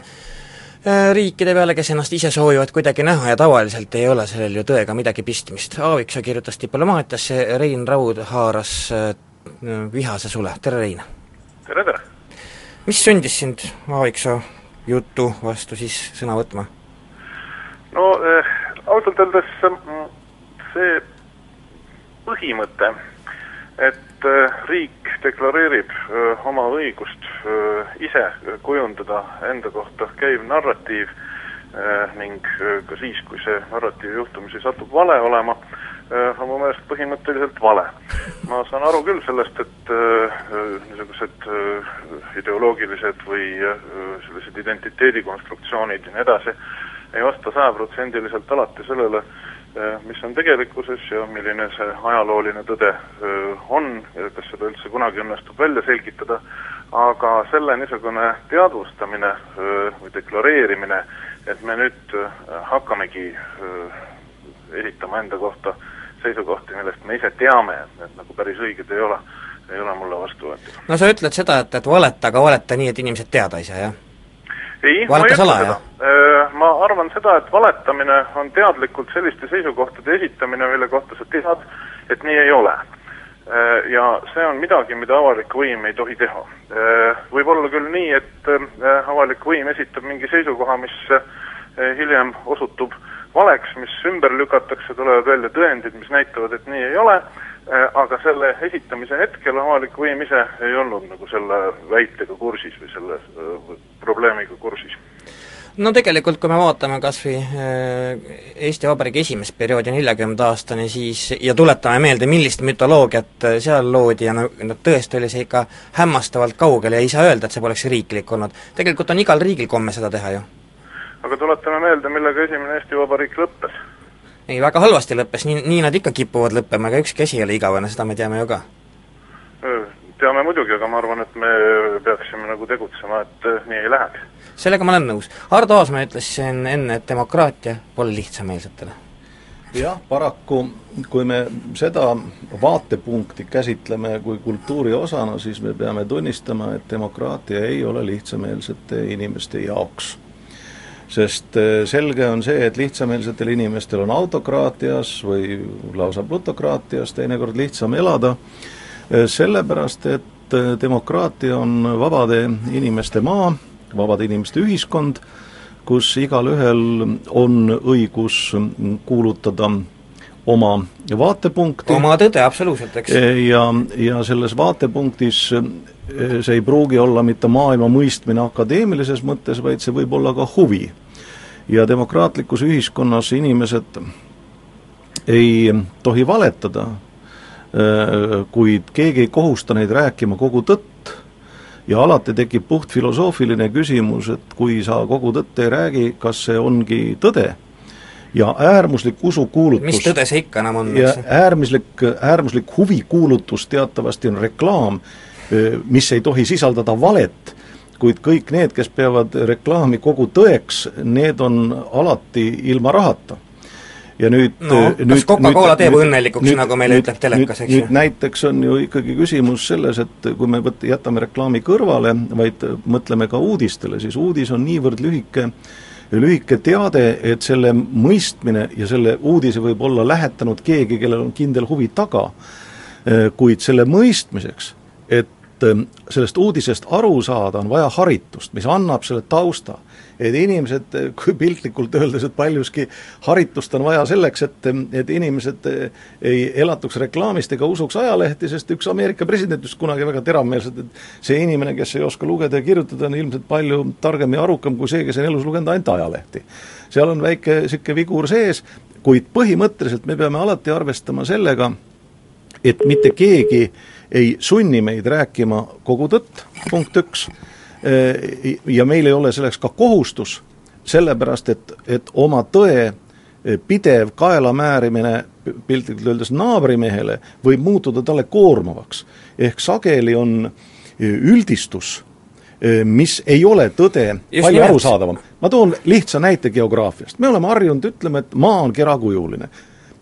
riikide peale, kes ennast ise soovivad kuidagi näha ja tavaliselt ei ole sellel ju tõega midagi pistmist. Aaviksoo kirjutas diplomaatiasse, Rein Raud haaras äh, vihase sule, tere Rein! tere, tere! mis sundis sind Aaviksoo jutu vastu siis sõna võtma? no äh, ausalt öeldes mm, see põhimõte, et äh, riik deklareerib äh, oma õigust äh, ise kujundada enda kohta käiv narratiiv ning ka siis, kui see narratiiv juhtumisi satub vale olema, on mu meelest põhimõtteliselt vale. ma saan aru küll sellest, et niisugused ideoloogilised või sellised identiteedikonstruktsioonid ja nii edasi ei vasta sajaprotsendiliselt alati sellele, mis on tegelikkuses ja milline see ajalooline tõde äh, on ja kas seda üldse kunagi õnnestub välja selgitada, aga selle niisugune teadvustamine äh, või deklareerimine, et me nüüd hakkamegi esitama enda kohta seisukohti, millest me ise teame, et need nagu päris õiged ei ole, ei ole mulle vastuvõetav. no sa ütled seda, et, et valeta, aga valeta nii, et inimesed teada ei saa, jah? Ei, ma ei ütle seda. Äh, ma arvan seda, et valetamine on teadlikult selliste seisukohtade esitamine, mille kohta sa tead, et nii ei ole. Äh, ja see on midagi, mida avalik võim ei tohi teha. Äh, võib olla küll nii, et avalik võim esitab mingi seisukoha, mis hiljem osutub valeks, mis ümber lükatakse, tulevad välja tõendid, mis näitavad, et nii ei ole Äh, aga selle esitamise hetkel avalik võim ise ei olnud nagu selle väitega kursis või selle äh, probleemiga kursis. no tegelikult, kui me vaatame kas või Eesti Vabariigi esimest perioodi neljakümnenda aastani, siis ja tuletame meelde, millist mütoloogiat seal loodi ja no, no tõesti oli see ikka hämmastavalt kaugel ja ei saa öelda, et see poleks riiklik olnud. tegelikult on igal riigil komme seda teha ju. Aga tuletame meelde, millega esimene Eesti Vabariik lõppes. ei, väga halvasti lõppes, nii, nii nad ikka kipuvad lõppema, ega ükski asi ei ole igavene, seda me teame ju ka teame muidugi, aga ma arvan, et me peaksime nagu tegutsema, et nii ei läheks. sellega ma olen nõus. Ardo Aasmäe ütles siin enne, et demokraatia pole lihtsameelsetele. jah, paraku kui me seda vaatepunkti käsitleme kui kultuuri osana, siis me peame tunnistama, et demokraatia ei ole lihtsameelsete inimeste jaoks sest selge on see, et lihtsameelsetel inimestel on autokraatias või lausa plutokraatias teinekord lihtsam elada, sellepärast, et demokraatia on vabade inimeste maa, vabade inimeste ühiskond, kus igalühel on õigus kuulutada oma vaatepunkti. oma tõde, absoluutselt, eks. ja, ja selles vaatepunktis see ei pruugi olla mitte maailma mõistmine akadeemilises mõttes, vaid see võib olla ka huvi. ja demokraatlikus ühiskonnas inimesed ei tohi valetada, kuid keegi ei kohusta neid rääkima kogu tõtt ja alati tekib puhtfilosoofiline küsimus, et kui sa kogu tõtt ei räägi, kas see ongi tõde ja äärmuslik usukuulutus mis tõde see ikka enam on? ja äärmuslik, äärmuslik huvikuulutus teatavasti on reklaam, mis ei tohi sisaldada valet, kuid kõik need, kes peavad reklaami kogu tõeks, need on alati ilma rahata ja nüüd no kas Coca-Cola teeb nüüd, õnnelikuks, nagu meile nüüd, ütleb telekas, eks ju? näiteks on ju ikkagi küsimus selles, et kui me võt-, jätame reklaami kõrvale, vaid mõtleme ka uudistele, siis uudis on niivõrd lühike, lühike teade, et selle mõistmine ja selle uudise võib olla lähetanud keegi, kellel on kindel huvi taga, kuid selle mõistmiseks, et sellest uudisest aru saada, on vaja haritust, mis annab selle tausta et inimesed, kui piltlikult öeldes, et paljuski haritust on vaja selleks, et, et inimesed ei elatuks reklaamist ega usuks ajalehti, sest üks Ameerika president just kunagi väga teravmeelselt, et see inimene, kes ei oska lugeda ja kirjutada, on ilmselt palju targem ja arukam kui see, kes on elus lugenud ainult ajalehti. seal on väike niisugune vigur sees, kuid põhimõtteliselt me peame alati arvestama sellega, et mitte keegi ei sunni meid rääkima kogu tõtt, punkt üks ja meil ei ole selleks ka kohustus, sellepärast et, et oma tõe äh, pidev kaelamäärimine piltlikult öeldes naabrimehele võib muutuda talle koormavaks. ehk sageli on äh, üldistus, mis ei ole tõde, palju arusaadavam. ma toon lihtsa näite geograafiast, me oleme harjunud ütlema, et maa on kerakujuline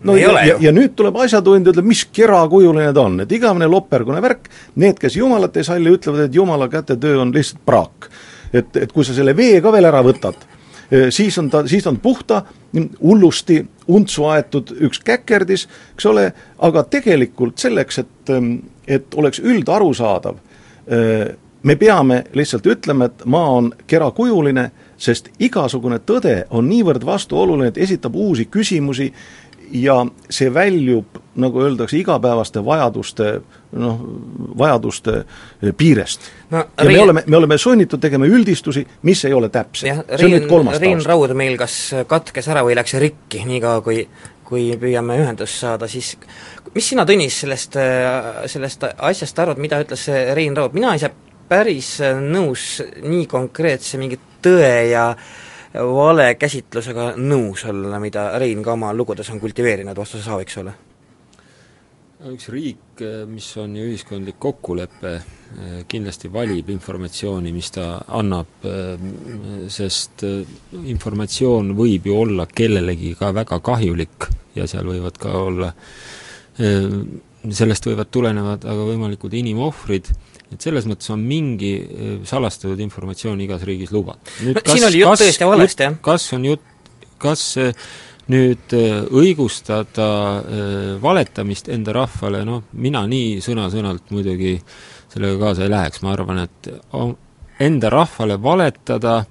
no ei ja, ju. ja nüüd tuleb asjatundja, ütleb, mis kerakujuline ta on, et igavene lopergune värk, need, kes Jumalat ei salli, ütlevad, et Jumala kätetöö on lihtsalt praak. et, et kui sa selle vee ka veel ära võtad, eh, siis on ta, siis on puhta, hullusti untsu aetud üks käkerdis, eks ole, aga tegelikult selleks, et, et oleks üldarusaadav, eh, me peame lihtsalt ütlema, et maa on kerakujuline, sest igasugune tõde on niivõrd vastuoluline, et esitab uusi küsimusi ja see väljub, nagu öeldakse, igapäevaste vajaduste noh, vajaduste piirest no,. ja Riin... me oleme, me oleme sunnitud tegema üldistusi, mis ei ole täpsed. see on nüüd kolmas Riin Raud meil kas katkes ära või läks rikki, niikaua kui kui püüame ühendust saada, siis mis sina, Tõnis, sellest, sellest asjast arvad, mida ütles Rein Raud, mina ei saa päris nõus nii konkreetse mingi tõe ja äh, vale käsitlusega nõus olla, mida Rein ka oma lugudes on kultiveerinud, vastuse A võiks olla? üks riik, mis on ju ühiskondlik kokkulepe, kindlasti valib informatsiooni, mis ta annab, sest informatsioon võib ju olla kellelegi ka väga kahjulik ja seal võivad ka olla, sellest võivad tulenevad aga võimalikud inimohvrid et selles mõttes on mingi äh, salastatud informatsioon igas riigis lubatud. siin oli jutt tõesti valesti, jah. kas on jutt, kas äh, nüüd äh, õigustada valetamist enda rahvale, noh, mina nii sõna-sõnalt muidugi sellega kaasa ei läheks, ma arvan, et enda rahvale valetada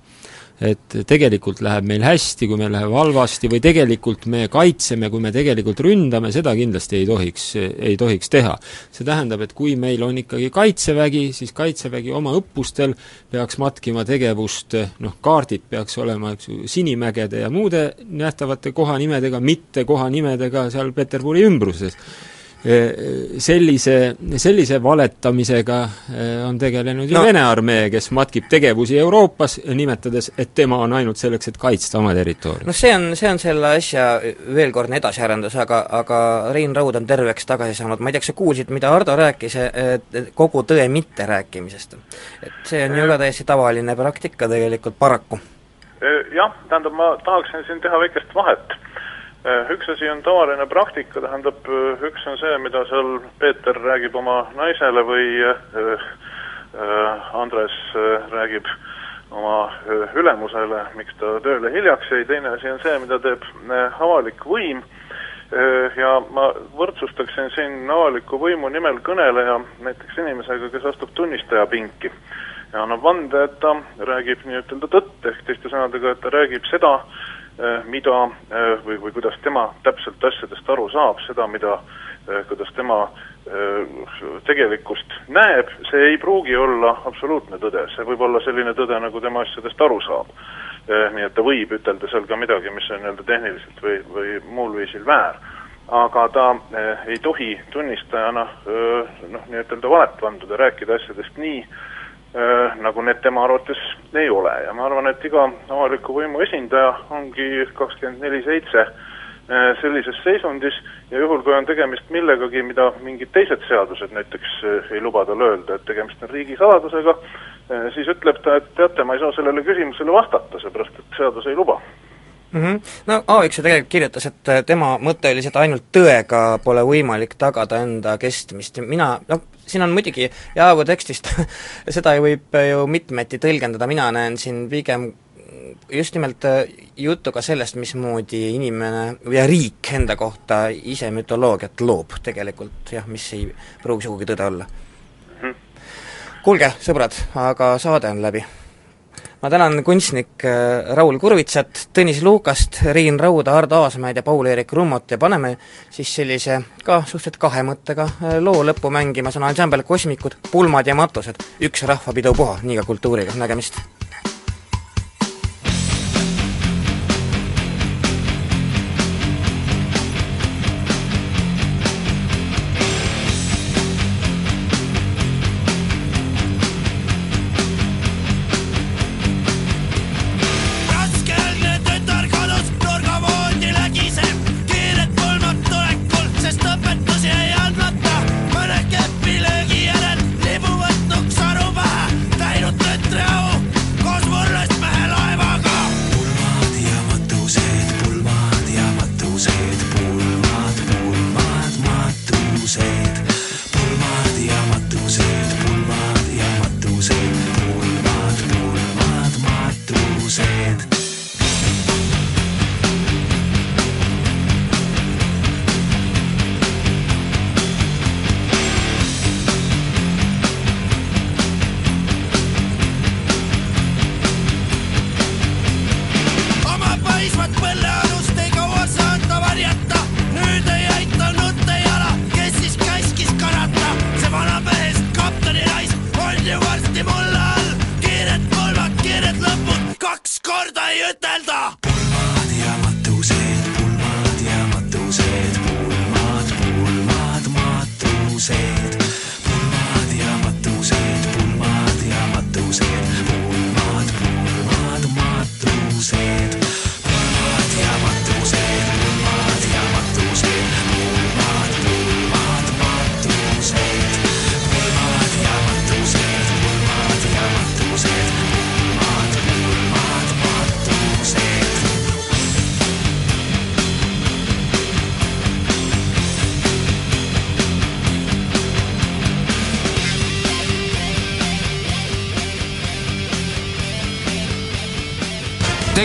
et tegelikult läheb meil hästi, kui meil läheb halvasti või tegelikult me kaitseme, kui me tegelikult ründame, seda kindlasti ei tohiks, ei tohiks teha. see tähendab, et kui meil on ikkagi Kaitsevägi, siis Kaitsevägi oma õppustel peaks matkima tegevust, noh, kaardid peaks olema, eks ju, Sinimägede ja muude nähtavate kohanimedega, mitte kohanimedega seal Peterburi ümbruses sellise, sellise valetamisega on tegelenud ju no. Vene armee, kes matkib tegevusi Euroopas, nimetades, et tema on ainult selleks, et kaitsta oma territooriumi. noh, see on, see on selle asja veelkordne edasiarendus, aga, aga Rein Raud on terveks tagasi saanud, ma ei tea, kas sa kuulsid, mida Ardo rääkis kogu tõe mitterääkimisest? et see on ju ka täiesti tavaline praktika tegelikult paraku. Jah, tähendab, ma tahaksin siin teha väikest vahet üks asi on tavaline praktika, tähendab, äh, üks on see, mida seal Peeter räägib oma naisele või äh, Andres räägib oma ülemusele, miks ta tööle hiljaks jäi, teine asi on see, mida teeb avalik võim. Ja ma võrdsustaksin siin avaliku võimu nimel kõneleja näiteks inimesega, kes astub tunnistaja pinki ja annab vande, et ta räägib nii-ütelda tõtt, ehk teiste sõnadega, et ta räägib seda, mida äh, või, või kuidas tema täpselt asjadest aru saab, seda, mida, äh, kuidas tema tegelikkust näeb, see ei pruugi olla absoluutne tõde, see võib olla selline tõde, nagu tema asjadest aru saab. Nii et ta võib ütelda seal ka midagi, mis on nii-öelda tehniliselt või, või muul viisil väär. aga ta ei tohi tunnistajana noh, nii-ütelda valet vanduda, rääkida asjadest nii, nagu need tema arvates ei ole ja ma arvan, et iga avaliku võimu esindaja ongi kakskümmend neli seitse äh, sellises seisundis ja juhul, kui on tegemist millegagi, mida mingid teised seadused näiteks äh, ei luba tal öelda, et tegemist on riigisaladusega, siis ütleb ta, et teate, ma ei saa sellele küsimusele vastata, seepärast et seadus ei luba mm. -hmm. No Aaviksoo tegelikult kirjutas, et tema mõte oli see, et ainult tõega pole võimalik tagada enda kestmist ja mina, noh, siin on muidugi Jaagu tekstist (laughs) seda võib ju mitmeti tõlgendada, mina näen siin pigem just nimelt äh, juttu ka sellest, mismoodi inimene ja riik enda kohta ise mütoloogiat loob tegelikult jah, mis ei pruugi sugugi tõde olla. Mhm. kuulge, sõbrad, aga saade on läbi ma tänan kunstnik äh, Raul Kurvitsat, Tõnis Lukast, Riin Rauda, Ardo Aasmäed ja Paul-Eerik Rummot ja paneme siis sellise ka suhteliselt kahe mõttega äh, loo lõppu mängima, see on ansambel Kosmikud, pulmad ja matused, üks rahvapidu puha, nii ka kultuuriga, nägemist!